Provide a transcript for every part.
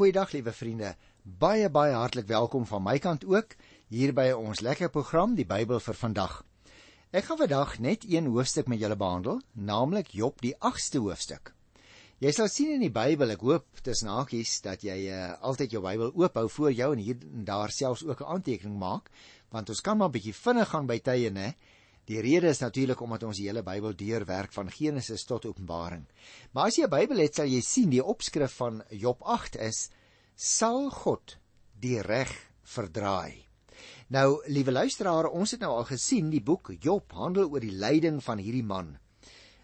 Goeiedag liewe vriende. Baie baie hartlik welkom van my kant ook hier by ons lekker program Die Bybel vir vandag. Ek gaan vandag net een hoofstuk met julle behandel, naamlik Job die 8ste hoofstuk. Jy sal sien in die Bybel, ek hoop tussen hakies dat jy uh, altyd jou Bybel oop hou voor jou en hier en daar selfs ook 'n aantekening maak, want ons kan maar 'n bietjie vinnig gaan by tye, né? Die rede is natuurlik omdat ons die hele Bybel deurwerk van Genesis tot Openbaring. Maar as jy 'n Bybel het, sal jy sien die opskrif van Job 8 is: Sal God die reg verdraai? Nou, liewe luisteraar, ons het nou al gesien die boek Job handel oor die lyding van hierdie man.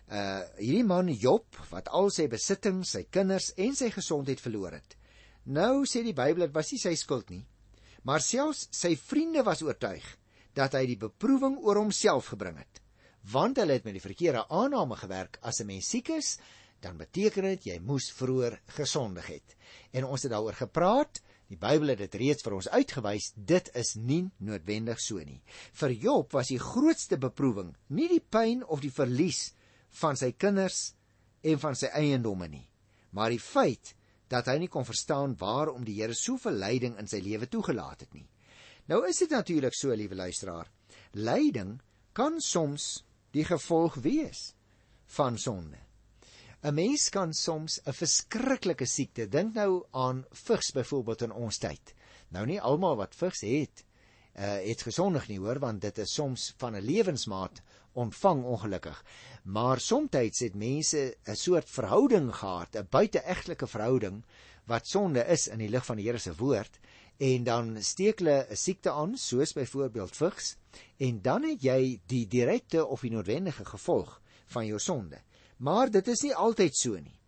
Uh hierdie man Job wat al sy besittings, sy kinders en sy gesondheid verloor het. Nou sê die Bybel dit was nie sy skuld nie, maar selfs sy vriende was oortuig dat hy die beproewing oor homself gebring het. Want hulle het met die verkeerde aanname gewerk as 'n mens siek is, dan beteken dit jy moes vroeër gesondig het. En ons het daaroor gepraat. Die Bybel het dit reeds vir ons uitgewys, dit is nie noodwendig so nie. Vir Job was die grootste beproewing nie die pyn of die verlies van sy kinders en van sy eiendomme nie, maar die feit dat hy nie kon verstaan waarom die Here soveel lyding in sy lewe toegelaat het nie. Nou is dit natuurlik so, liewe luisteraar. Lyding kan soms die gevolg wees van sonde. 'n Mens kan soms 'n verskriklike siekte, dink nou aan vigs byvoorbeeld in ons tyd. Nou nie almal wat vigs het, uh het gesondig nie hoor, want dit is soms van 'n lewensmaat ontvang ongelukkig. Maar soms het mense 'n soort verhouding gehad, 'n buiteegtelike verhouding wat sonde is in die lig van die Here se woord en dan steek hulle 'n siekte aan soos byvoorbeeld vigs en dan het jy die direkte of die noodwendige gevolg van jou sonde. Maar dit is nie altyd so nie.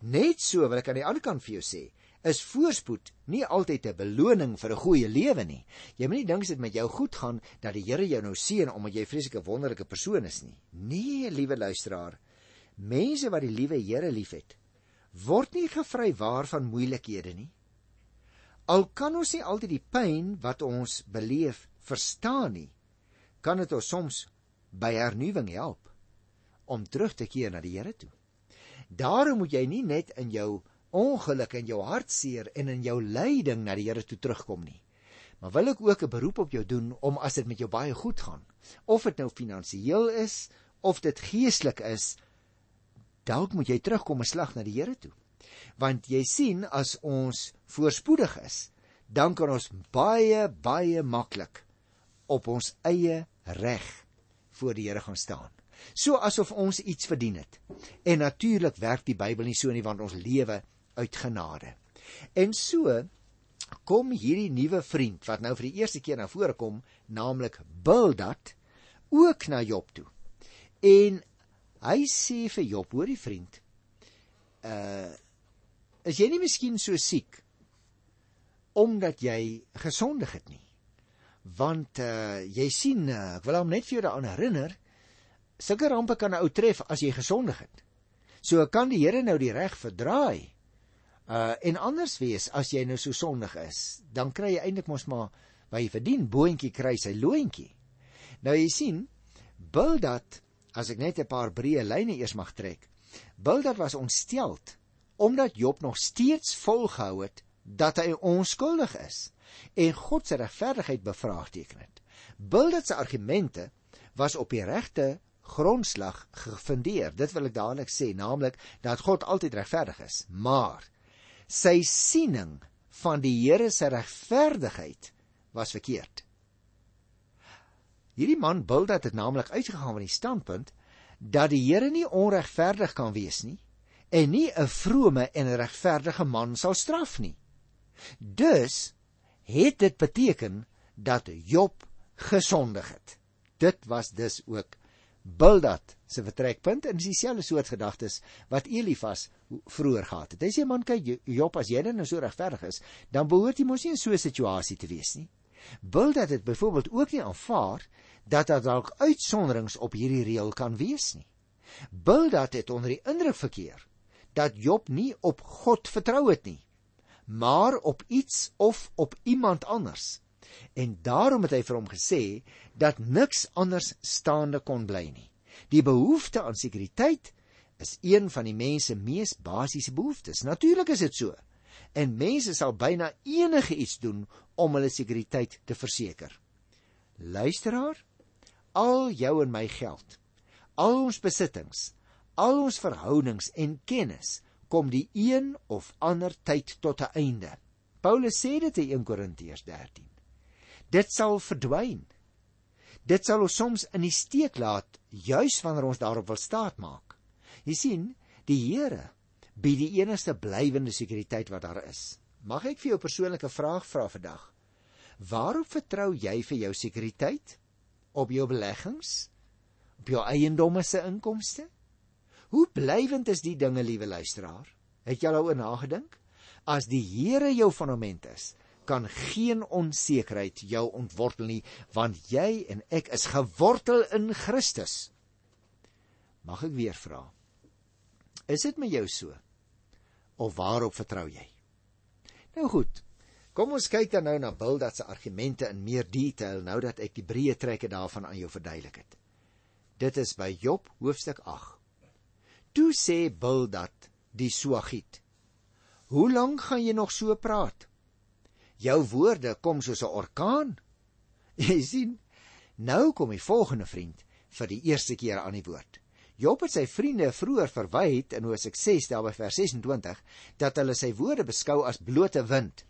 Net so wil ek aan die ander kant vir jou sê, is voorspoed nie altyd 'n beloning vir 'n goeie lewe nie. Jy moet nie dink dit met jou goed gaan dat die Here jou nou seën omdat jy vreeslike wonderlike persoon is nie. Nee, liewe luisteraar, mense wat die liewe Here liefhet, word nie gevrywaar van moeilikhede nie. Al kan ons nie altyd die pyn wat ons beleef verstaan nie, kan dit ons soms by hernuwing help om terug te keer na die Here toe. Daarom moet jy nie net in jou ongeluk en jou hartseer en in jou lyding na die Here toe terugkom nie. Maar wil ek ook 'n beroep op jou doen om as dit met jou baie goed gaan, of dit nou finansiëel is of dit geestelik is, dalk moet jy terugkom 'n slag na die Here toe want jy sien as ons voorspoedig is dan kan ons baie baie maklik op ons eie reg voor die Here gaan staan. So asof ons iets verdien het. En natuurlik werk die Bybel nie so nie want ons lewe uit genade. En so kom hierdie nuwe vriend wat nou vir die eerste keer na vore kom naamlik Bildad ook na Job toe. En hy sê vir Job hoor die vriend uh is jy nie miskien so siek omdat jy gesondig het nie? Want uh jy sien, uh, ek wil hom net vir jou daaraan herinner, sulke rampe kan 'n ou tref as jy gesondig het. So kan die Here nou die reg verdraai. Uh en anders wees as jy nou so sondig is, dan kry jy eintlik mos maar wat jy verdien, boontjie kry sy loontjie. Nou jy sien, Bildad, as ek net 'n paar breë lyne eers mag trek. Bildad was ontsteld omdat Job nog steeds volgehou het dat hy onskuldig is en God se regverdigheid bevraagteken het. Bildad se argumente was op die regte grondslag gefundeer. Dit wil ek dadelik sê, naamlik dat God altyd regverdig is, maar sy siening van die Here se regverdigheid was verkeerd. Hierdie man Bildad het naamlik uitgegaan van die standpunt dat die Here nie onregverdig kan wees nie en nie 'n vrome en regverdige man sal straf nie. Dus het dit beteken dat Job gesondig het. Dit was dus ook Bildad se vertrekpunt en dieselfde soort gedagtes wat Elifas vroeër gehad het. Hy sê man kyk Job as jy dan nou so regverdig is, dan behoort jy mos nie in so 'n situasie te wees nie. Bildad het byvoorbeeld ook nie aanvaar dat daar dalk uitsonderings op hierdie reël kan wees nie. Bildad het onder die indruk verkeer dat Job nie op God vertrou het nie, maar op iets of op iemand anders. En daarom het hy vir hom gesê dat niks anders staande kon bly nie. Die behoefte aan sekuriteit is een van die mens se mees basiese behoeftes. Natuurlik is dit so. en mense sal byna enige iets doen om hulle sekuriteit te verseker. Luisteraar, al jou en my geld, al ons besittings, al ons verhoudings en kennis kom die een of ander tyd tot 'n einde. Paulus sê dit in 1 Korintiërs 13. Dit sal verdwyn. Dit sal ons soms in die steek laat juis wanneer ons daarop wil staat maak. Jy sien, die Here bied die enigste blywende sekuriteit wat daar is. Mag ek vir jou 'n persoonlike vraag vra vandag? Waarop vertrou jy vir jou sekuriteit? Op jou beleggings? Op jou eiendomme se inkomste? Hoe blywend is die dinge, liewe luisteraar? Het jy daaroor nagedink? As die Here jou fondament is, kan geen onsekerheid jou ontwortel nie, want jy en ek is gewortel in Christus. Mag ek weer vra? Is dit met jou so? Of waarop vertrou jy? Nou goed. Kom ons kyk dan nou na Bildad se argumente in meer detail nou dat ek die breë trekke daarvan aan jou verduidelik het. Dit is by Job hoofstuk 8. Toe sê Bildad die Suagiet: "Hoe lank gaan jy nog so praat? Jou woorde kom soos 'n orkaan." Jy sien, nou kom die volgende vriend vir die eerste keer aan die woord. Job het sy vriende vroeër verwyd in Hosea 6 daar by vers 26 dat hulle sy woorde beskou as blote wind.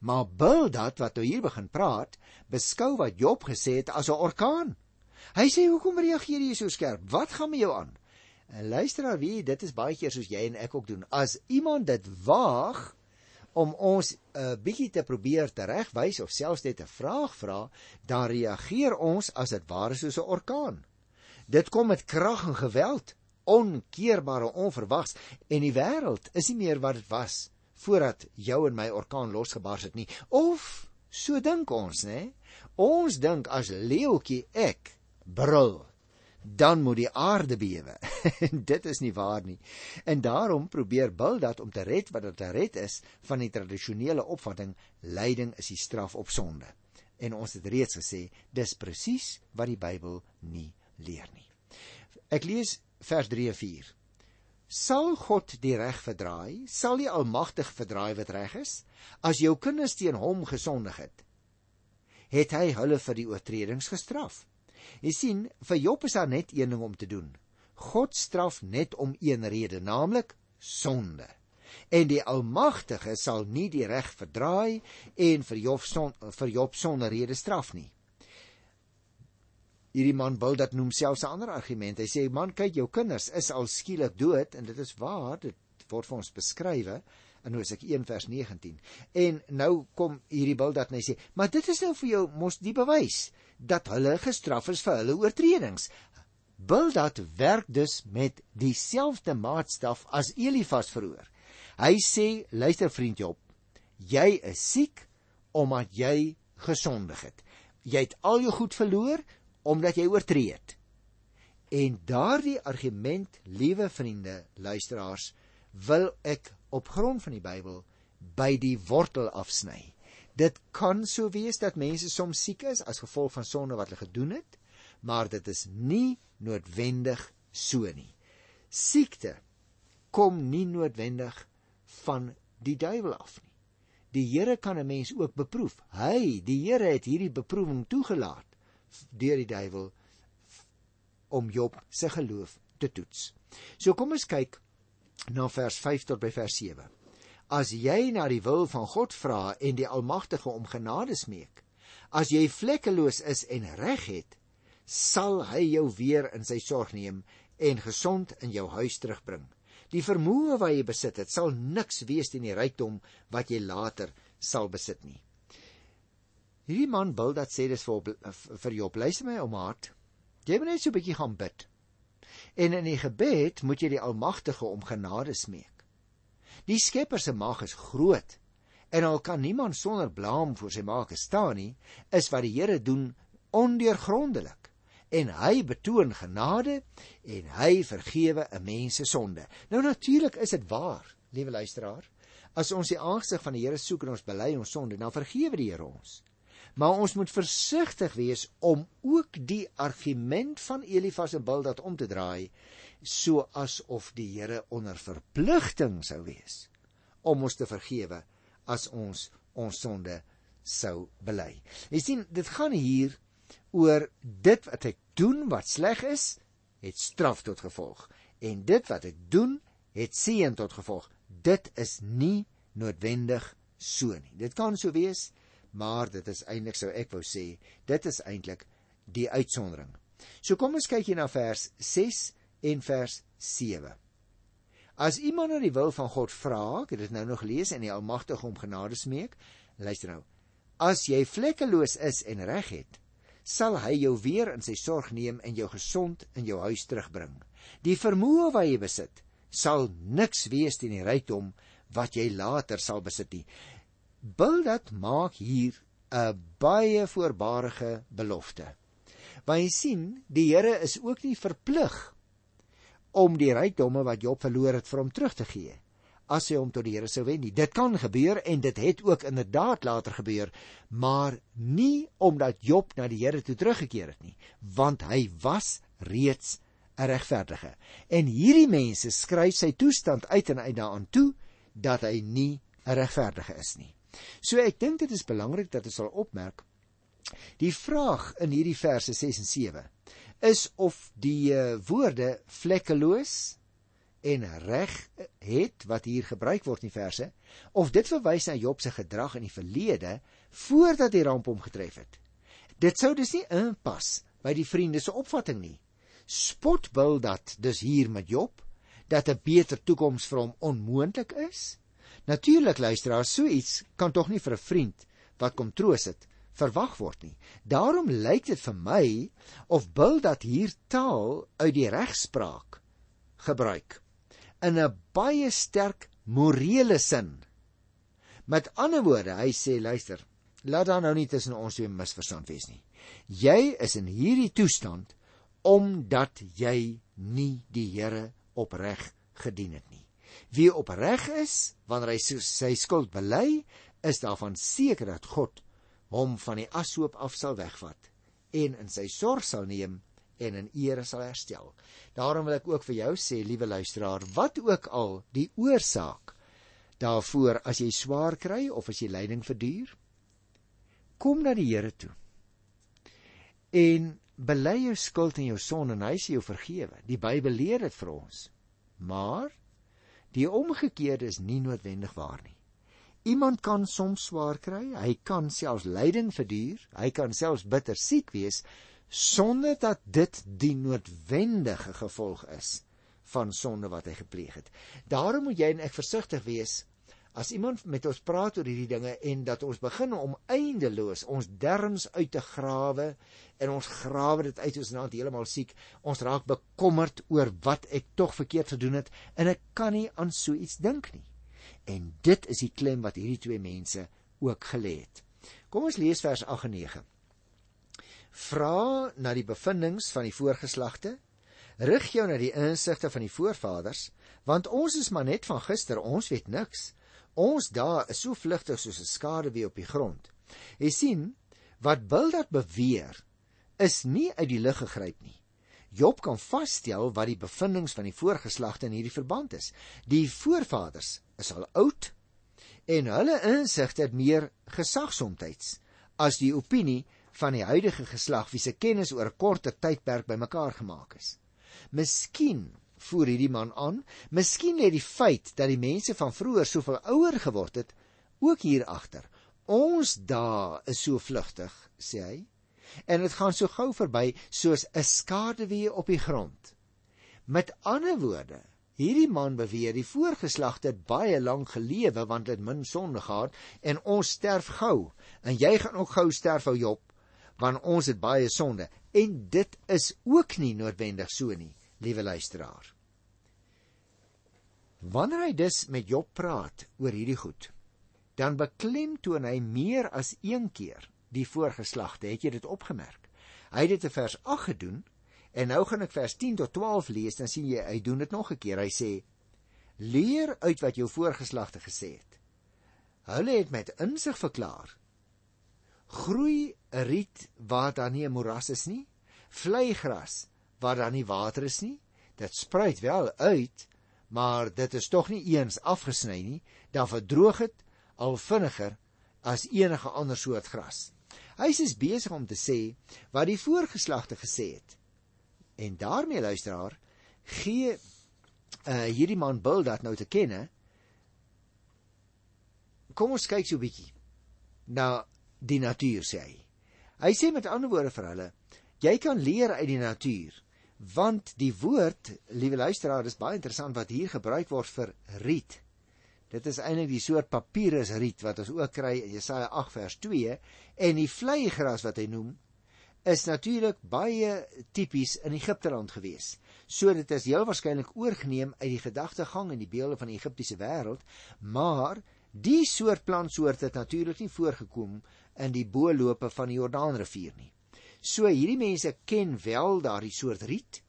Maar Bildad wat nou hier begin praat, beskou wat Job gesê het as 'n orkaan. Hy sê hoekom reageer jy so skerp? Wat gaan met jou aan? En luister nou wie, dit is baie keer soos jy en ek ook doen. As iemand dit waag om ons 'n uh, bietjie te probeer teregwys of selfs net 'n vraag vra, dan reageer ons as dit ware soos 'n orkaan. Dit kom met krag en geweld, onkeerbare onverwags en die wêreld is nie meer wat dit was voordat jou en my orkaan losgebars het nie. Of so dink ons, né? Ons dink as leeuetjie ek brul, dan moet die aarde bewe. dit is nie waar nie. En daarom probeer Bildad om te red wat dit red is van die tradisionele opvatting lyding is die straf op sonde. En ons het reeds gesê, dis presies wat die Bybel nie leer nie. Ek lees vers 3 en 4. Sal God die reg verdraai? Sal die Almagtig verdraai wat reg is? As jou kinders teen hom gesondig het, het hy hulle vir die oortredings gestraf. Jy sien, vir Job is daar net een ding om te doen. God straf net om een rede, naamlik sonde. En die Almagtige sal nie die reg verdraai en vir Job son, vir Job sonder rede straf nie hierdie man wil dat noem selfs 'n ander argument. Hy sê man, kyk jou kinders is al skielik dood en dit is waar, dit word vir ons beskrywe in Hosea 1 vers 19. En nou kom hierdie bil dat hy sê, maar dit is nou vir jou mos die bewys dat hulle gestraf is vir hulle oortredings. Bildad werk dus met dieselfde maatstaf as Elifas verhoor. Hy sê, luister vriend Job, jy is siek omdat jy gesondig het. Jy het al jou goed verloor omdat jy oortree het. En daardie argument, liewe vriende, luisteraars, wil ek op grond van die Bybel by die wortel afsny. Dit kan so wees dat mense soms siek is as gevolg van sonde wat hulle gedoen het, maar dit is nie noodwendig so nie. Siekte kom nie noodwendig van die duiwel af nie. Die Here kan 'n mens ook beproef. Hy, die Here het hierdie beproewing toegelaat deur die duiwel om Job se geloof te toets. So kom ons kyk na vers 5 tot by vers 7. As jy na die wil van God vra en die Almagtige om genade smeek, as jy vlekkeloos is en reg het, sal hy jou weer in sy sorg neem en gesond in jou huis terugbring. Die vermoë wat jy besit het, sal niks wees teen die rykdom wat jy later sal besit nie. Hierdie man wil dat sê dis vir vir Job. Luister my om hart. Jy moet net so 'n bietjie gaan bid. En in die gebed moet jy die Almagtige om genade smeek. Die Skepper se mag is groot en al kan niemand sonder blaam voor sy maker staan nie, is wat die Here doen ondeurgrondelik. En hy betoon genade en hy vergewe 'n mens se sonde. Nou natuurlik is dit waar, liewe luisteraar. As ons die aangesig van die Here soek en ons bely ons sonde, dan vergewe die Here ons. Maar ons moet versigtig wees om ook die argument van Elifas en Bildad om te draai so asof die Here onder verpligting sou wees om ons te vergewe as ons ons sonde sou bely. Jy sien, dit gaan hier oor dit wat ek doen wat sleg is, het straf tot gevolg en dit wat ek doen, het seën tot gevolg. Dit is nie noodwendig so nie. Dit kan so wees, maar dit is eintlik sou ek wou sê, dit is eintlik die uitsondering. So kom ons kyk hier na vers 6 en vers 7. As iemand na die wil van God vra, ek het dit nou nog gelees en die Almagtige om genade smeek, luister nou. As jy vlekkeloos is en reg het, sal hy jou weer in sy sorg neem en jou gesond in jou huis terugbring. Die vermoë wat jy besit, sal niks wees teen die rykdom wat jy later sal besit nie. Bildad maak hier 'n baie voorbarige belofte. Want jy sien, die Here is ook nie verplig om die rykdomme wat Job verloor het vir hom terug te gee as hy hom tot die Here sou wen nie. Dit kan gebeur en dit het ook inderdaad later gebeur, maar nie omdat Job na die Here toe teruggekeer het nie, want hy was reeds 'n regverdige. En hierdie mense skryf sy toestand uit en uit daaraan toe dat hy nie 'n regverdige is nie. So ek dink dit is belangrik dat ons sal opmerk die vraag in hierdie verse 6 en 7 is of die uh, woorde vlekkeloos en reg het wat hier gebruik word in die verse of dit verwys na Job se gedrag in die verlede voordat die ramp hom getref het. Dit sou dus nie inpas by die vriende se opvatting nie. Spot wil dat dus hier met Job dat 'n beter toekoms vir hom onmoontlik is? Natuurlik luisteraar, so iets kan tog nie vir 'n vriend wat kom troos het verwag word nie. Daarom lyk dit vir my of Bil dat hier taal uit die regspraak gebruik in 'n baie sterk morele sin. Met ander woorde, hy sê luister, laat daar nou nie tussen ons twee misverstand wees nie. Jy is in hierdie toestand omdat jy nie die Here opreg gedien het nie. Wie opreg is wanneer hy sy skuld bely, is daarvan seker dat God hom van die ashoop af sal wegvat en in sy sorg sal neem en in ere sal herstel. Daarom wil ek ook vir jou sê, liewe luisteraar, wat ook al die oorsaak daarvoor as jy swaar kry of as jy lyding verduur, kom na die Here toe. En bely jou skuld en jou sonde en hy sal jou vergewe. Die Bybel leer dit vir ons. Maar Die omgekeerde is nie noodwendig waar nie. Iemand kan soms swaar kry, hy kan selfs lyding verduur, hy kan selfs bitter siek wees sonder dat dit die noodwendige gevolg is van sonde wat hy gepleeg het. Daarom moet jy en ek versigtig wees as iemand met ons praat oor hierdie dinge en dat ons begin om eindeloos ons derms uit te grawe en ons grawe dit uit ons nou heeltemal siek ons raak bekommerd oor wat ek tog verkeerd gedoen het en ek kan nie aan so iets dink nie. En dit is die klem wat hierdie twee mense ook gelê het. Kom ons lees vers 8 en 9 vra na die bevindinge van die voorgeslagte rig jou na die insigte van die voorvaders want ons is maar net van gister ons weet niks Ons daar is so vlugtig soos 'n skaduwee op die grond. Jy sien, wat Bildad beweer is nie uit die lug gegryp nie. Job kan vasstel wat die bevindinge van die voorgeslagte in hierdie verband is. Die voorvaders is al oud en hulle insigte het meer gesag soms as die opinie van die huidige geslag wie se kennis oor 'n korter tydperk bymekaar gemaak is. Miskien voer hierdie man aan. Miskien lê die feit dat die mense van vroeër soveel ouer geword het ook hier agter. Ons dae is so vlugtig, sê hy. En dit gaan so gou verby soos 'n skaduwee op die grond. Met ander woorde, hierdie man beweer die voorgeslagte het baie lank gelewe want dit min sonde gehad en ons sterf gou. En jy gaan ook gou sterf, ou Job, want ons het baie sonde. En dit is ook nie noodwendig so nie liewe luisteraar. Wanneer hy dus met Job praat oor hierdie goed, dan beklemtoon hy meer as een keer die voorgeslagte. Het jy dit opgemerk? Hy het dit in vers 8 gedoen en nou gaan ek vers 10 tot 12 lees, dan sien jy hy doen dit nog 'n keer. Hy sê: "Leer uit wat jou voorgeslagte gesê het. Hulle het met insig verklaar: Groei 'n riet waar daar nie 'n moras is nie, vlei gras waar daar nie water is nie. Dit spruit wel uit, maar dit is tog nie eens afgesny nie. Dan verdroog dit al vinniger as enige ander soort gras. Hy is besig om te sê wat die voorgeslagte gesê het. En daarmee luisteraar gee uh hierdie man Bildad nou te kenne. Kom ons kyk so 'n bietjie na die natuur sê hy. Hy sê met ander woorde vir hulle, jy kan leer uit die natuur want die woord, liewe luisteraar, is baie interessant wat hier gebruik word vir riet. Dit is eintlik die soort papierusriet wat ons ook kry in Jesaja 8 vers 2 en die vleigras wat hy noem is natuurlik baie tipies in Egipteland gewees. So dit is heel waarskynlik oorgeneem uit die gedagtegang en die beelde van die Egiptiese wêreld, maar die soort plantsoorte het natuurlik nie voorgekom in die boelope van die Jordaanrivier nie. So hierdie mense ken wel daardie soort riet,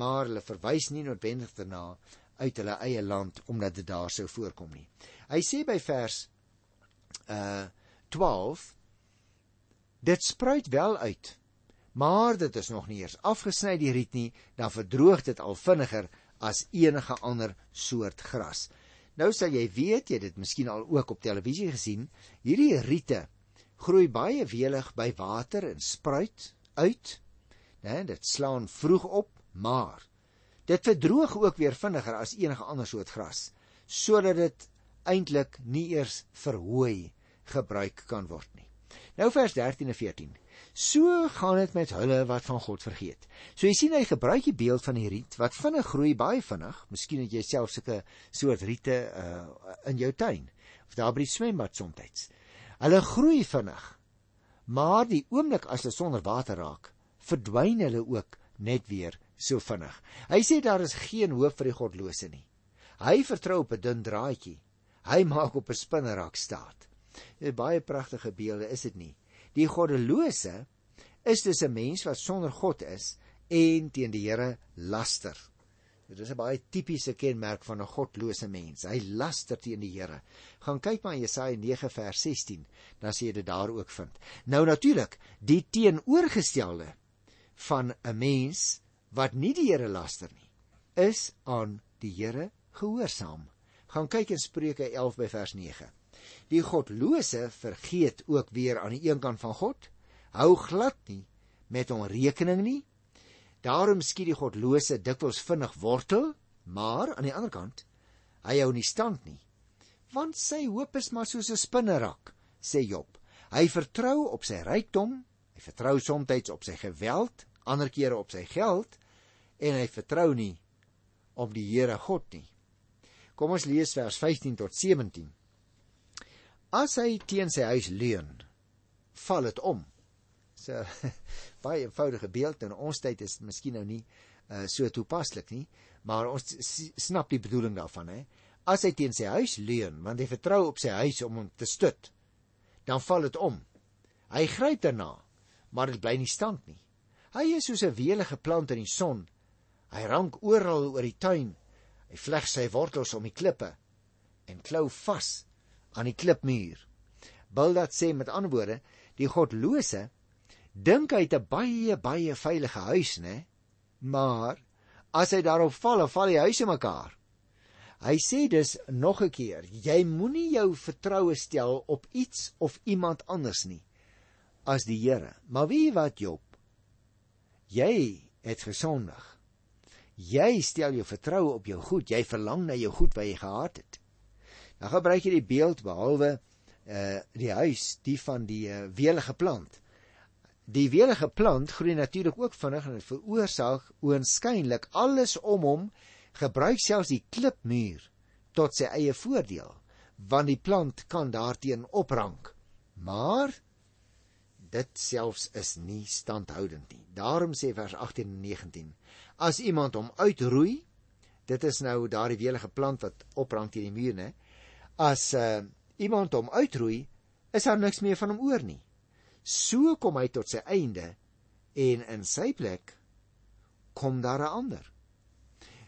maar hulle verwys nie noodwendig daarna uit hulle eie land omdat dit daar sou voorkom nie. Hy sê by vers uh 12 Dit spruit wel uit, maar dit is nog nie eers afgesny die riet nie, dan verdroog dit al vinniger as enige ander soort gras. Nou sal jy weet, jy het dit miskien al ook op televisie gesien, hierdie riete groei baie welig by water en spruit uit. Né, dit slaan vroeg op, maar Dit verdroog ook weer vinniger as enige ander soort gras, sodat dit eintlik nie eers verhooi gebruik kan word nie. Nou vers 13 en 14. So gaan dit met hulle wat van God vergeet. So jy sien hy gebruik die beeld van die riet wat vinnig groei baie vinnig. Miskien het jy self sulke soort riete uh, in jou tuin of daar by die swembad soms. Hulle groei vinnig. Maar die oomblik as hulle sonder water raak, verdwyn hulle ook net weer so vinnig. Hy sê daar is geen hoop vir die godlose nie. Hy vertrou op 'n dun draadjie. Hy maak op 'n spinnerak staat. Dit is baie pragtige beelde, is dit nie? Die goddelose is dus 'n mens wat sonder God is en teen die Here laster. Dit is 'n baie tipiese kenmerk van 'n godlose mens. Hy laster teen die Here. Gaan kyk maar Jesaja 9 vers 16, dan sien jy dit daar ook vind. Nou natuurlik, die teenoorgestelde van 'n mens wat nie die Here laster nie, is aan die Here gehoorsaam. Gaan kyk in Spreuke 11 by vers 9. Die godlose vergeet ook weer aan die een kant van God, hou glad nie met hom rekening nie. Daarom skiet die godlose dikwels vinnig wortel, maar aan die ander kant, hy hou nie stand nie. Want sy hoop is maar soos 'n spinnerak, sê Job. Hy vertrou op sy rykdom, hy vertrou soms op sy geweld, ander kere op sy geld, en hy vertrou nie op die Here God nie. Kom ons lees vers 15 tot 17. As hy teen sy huis leun, val dit om. So baie eenvoudige beeld en ons tyd is miskien nou nie uh, so toepaslik nie, maar ons snap die bedoeling daarvan hè. As hy teen sy huis leun, want hy vertrou op sy huis om hom te stut, dan val dit om. Hy gryp daarna, maar dit bly nie stand nie. Hy is soos 'n welige plant in die son Hy rank oral oor die tuin. Hy vleg sy wortels om die klippe en klou vas aan die klipmuur. Bildad sê met ander woorde, die godlose dink hy het 'n baie baie veilige huis, né? Maar as hy daarop val, val die huis in mekaar. Hy sê dus nog 'n keer, jy moenie jou vertroue stel op iets of iemand anders nie as die Here. Maar wie wat Job? Jy het gesondig. Jy stel jou vertroue op jou goed, jy verlang na jou goed wat jy gehad het. Dan gebruik jy die beeld behalwe uh die huis, die van die uh, welige plant. Die welige plant groei natuurlik ook vinnig en dit veroorsaak oënskynlik alles om hom gebruik selfs die klipmuur tot sy eie voordeel, want die plant kan daarteen oprank. Maar dit selfs is nie standhoudend nie. Daarom sê vers 18 en 19 as iemand hom uitroei, dit is nou daardie welige plant wat oprang teen die muur, né? As uh, iemand hom uitroei, is daar niks meer van hom oor nie. So kom hy tot sy einde en in sy plek kom daar 'n ander.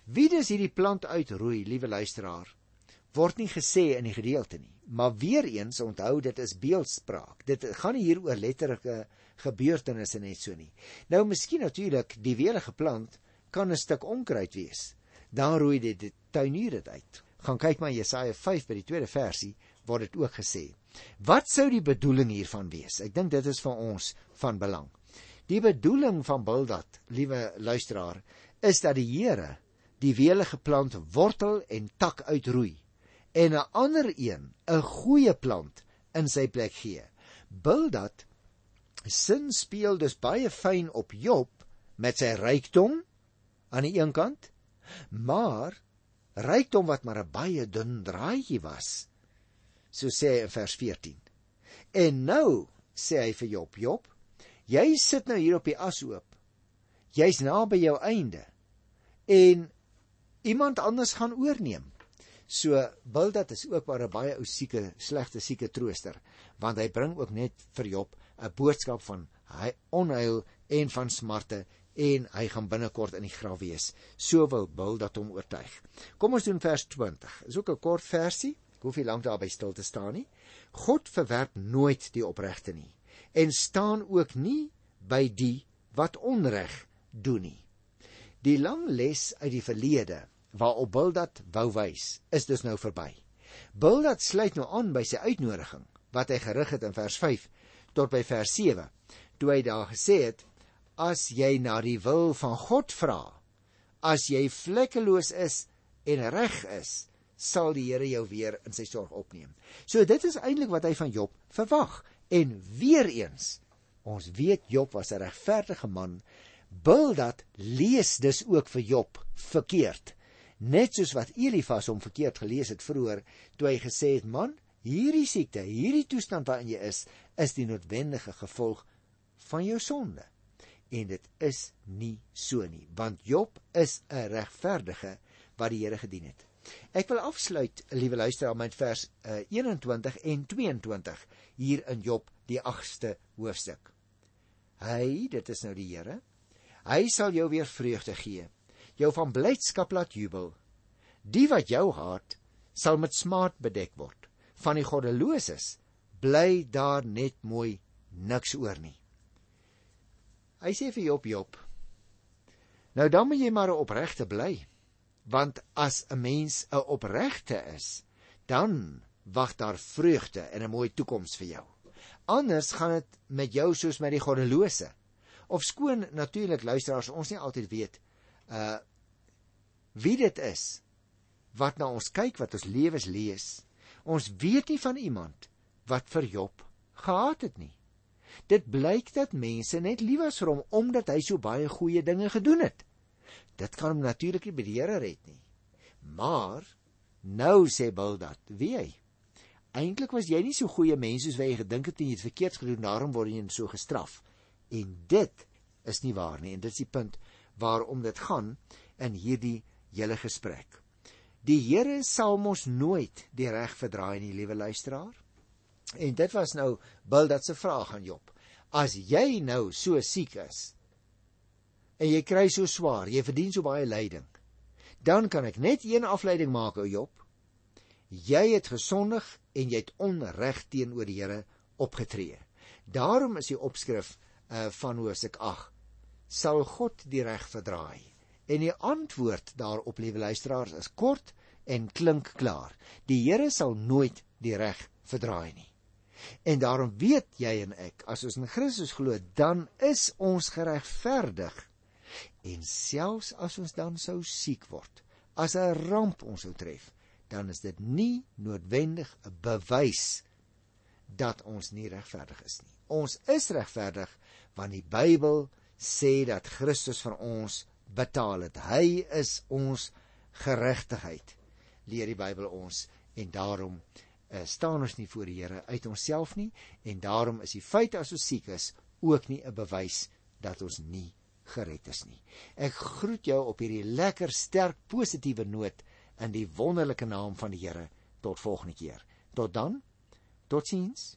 Wie dis hierdie plant uitroei, liewe luisteraar, word nie gesê in die gedeelte nie, maar weer eens onthou dit is beeldspraak. Dit gaan nie hier oor letterlike gebeurtenisse net so nie. Nou miskien natuurlik die welige plant kan 'n stuk onkruid wees. Dan roei dit die tuinier dit uit. Gaan kyk maar Jesaja 5 by die tweede versie word dit ook gesê. Wat sou die bedoeling hiervan wees? Ek dink dit is vir ons van belang. Die bedoeling van Bildad, liewe luisteraar, is dat die Here die welige plant wortel en tak uitroei en 'n ander een, 'n goeie plant in sy plek gee. Bildad sin speel dus baie fyn op Job met sy rykdom aan die een kant, maar rykdom wat maar 'n baie dun draadjie was. So sê hy in vers 14. En nou sê hy vir Job, Job, jy sit nou hier op die asoop. Jy's naby jou einde. En iemand anders gaan oorneem. So Bildad is ook maar 'n baie ou sieke, slegte sieke trooster, want hy bring ook net vir Job 'n boodskap van hy onheil en van smarte en hy gaan binnekort in die graf wees. So wil Bildad hom oortuig. Kom ons doen vers 20. Is ook 'n kort versie. Hoef nie lank daarby stil te staan nie. God verwerp nooit die opregte nie en staan ook nie by die wat onreg doen nie. Die lang les uit die verlede waarop Bildad wou wys, is dus nou verby. Bildad sluit nou aan by sy uitnodiging wat hy gerig het in vers 5 tot by vers 7, toe hy daar gesê het: As jy na die wil van God vra, as jy vlekkeloos is en reg is, sal die Here jou weer in sy sorg opneem. So dit is eintlik wat hy van Job verwag. En weer eens, ons weet Job was 'n regverdige man. Bildad lees dus ook vir Job verkeerd net soos wat Elifas hom verkeerd gelees het vroeër toe hy gesê het man hierdie siekte hierdie toestand waarin jy is is die noodwendige gevolg van jou sonde en dit is nie so nie want Job is 'n regverdige wat die Here gedien het ek wil afsluit liewe luisteraar met vers uh, 21 en 22 hier in Job die 8ste hoofstuk hy dit is nou die Here hy sal jou weer vreugde gee jou van blydskap laat jubel. Die wat jou haat, sal met smaad bedek word. Van die goddeloses bly daar net mooi niks oor nie. Hy sê vir Job Job. Nou dan moet jy maar 'n opregte bly, want as 'n mens 'n opregte is, dan wag daar vreugde en 'n mooi toekoms vir jou. Anders gaan dit met jou soos met die goddelose. Of skoon natuurlik luisteraars ons nie altyd weet uh wie dit is wat na ons kyk wat ons lewens lees. Ons weet nie van iemand wat vir Job gehaat het nie. Dit blyk dat mense net lief was vir hom omdat hy so baie goeie dinge gedoen het. Dit kan hom natuurlik nie by die Here red nie. Maar nou sê Bildad, wie hy? Eintlik was jy nie so goeie mens soos wat jy gedink het en jy het verkeerd gedoen, daarom word jy so gestraf. En dit is nie waar nie en dit is die punt waarom dit gaan in hierdie hele gesprek. Die Here sal mos nooit die reg verdraai nie, liewe luisteraar. En dit was nou Bildad se vraag aan Job. As jy nou so siek is en jy kry so swaar, jy verdien so baie lyding, dan kan ek net een afleiding maak, o Job. Jy het gesondig en jy het onreg teenoor die Here opgetree. Daarom is die opskrif uh, van Hosea 8 sal God die reg verdraai? En die antwoord daarop, liewe luisteraars, is kort en klink klaar. Die Here sal nooit die reg verdraai nie. En daarom weet jy en ek, as ons in Christus glo, dan is ons geregverdig. En selfs as ons dan sou siek word, as 'n ramp ons sou tref, dan is dit nie noodwendig 'n bewys dat ons nie regverdig is nie. Ons is regverdig want die Bybel sê dat Christus vir ons betaal het. Hy is ons geregtigheid. Leer die Bybel ons en daarom uh, staan ons nie voor die Here uit onsself nie en daarom is die feit as ons siek is ook nie 'n bewys dat ons nie gered is nie. Ek groet jou op hierdie lekker sterk positiewe noot in die wonderlike naam van die Here. Tot volgende keer. Tot dan. Totsiens.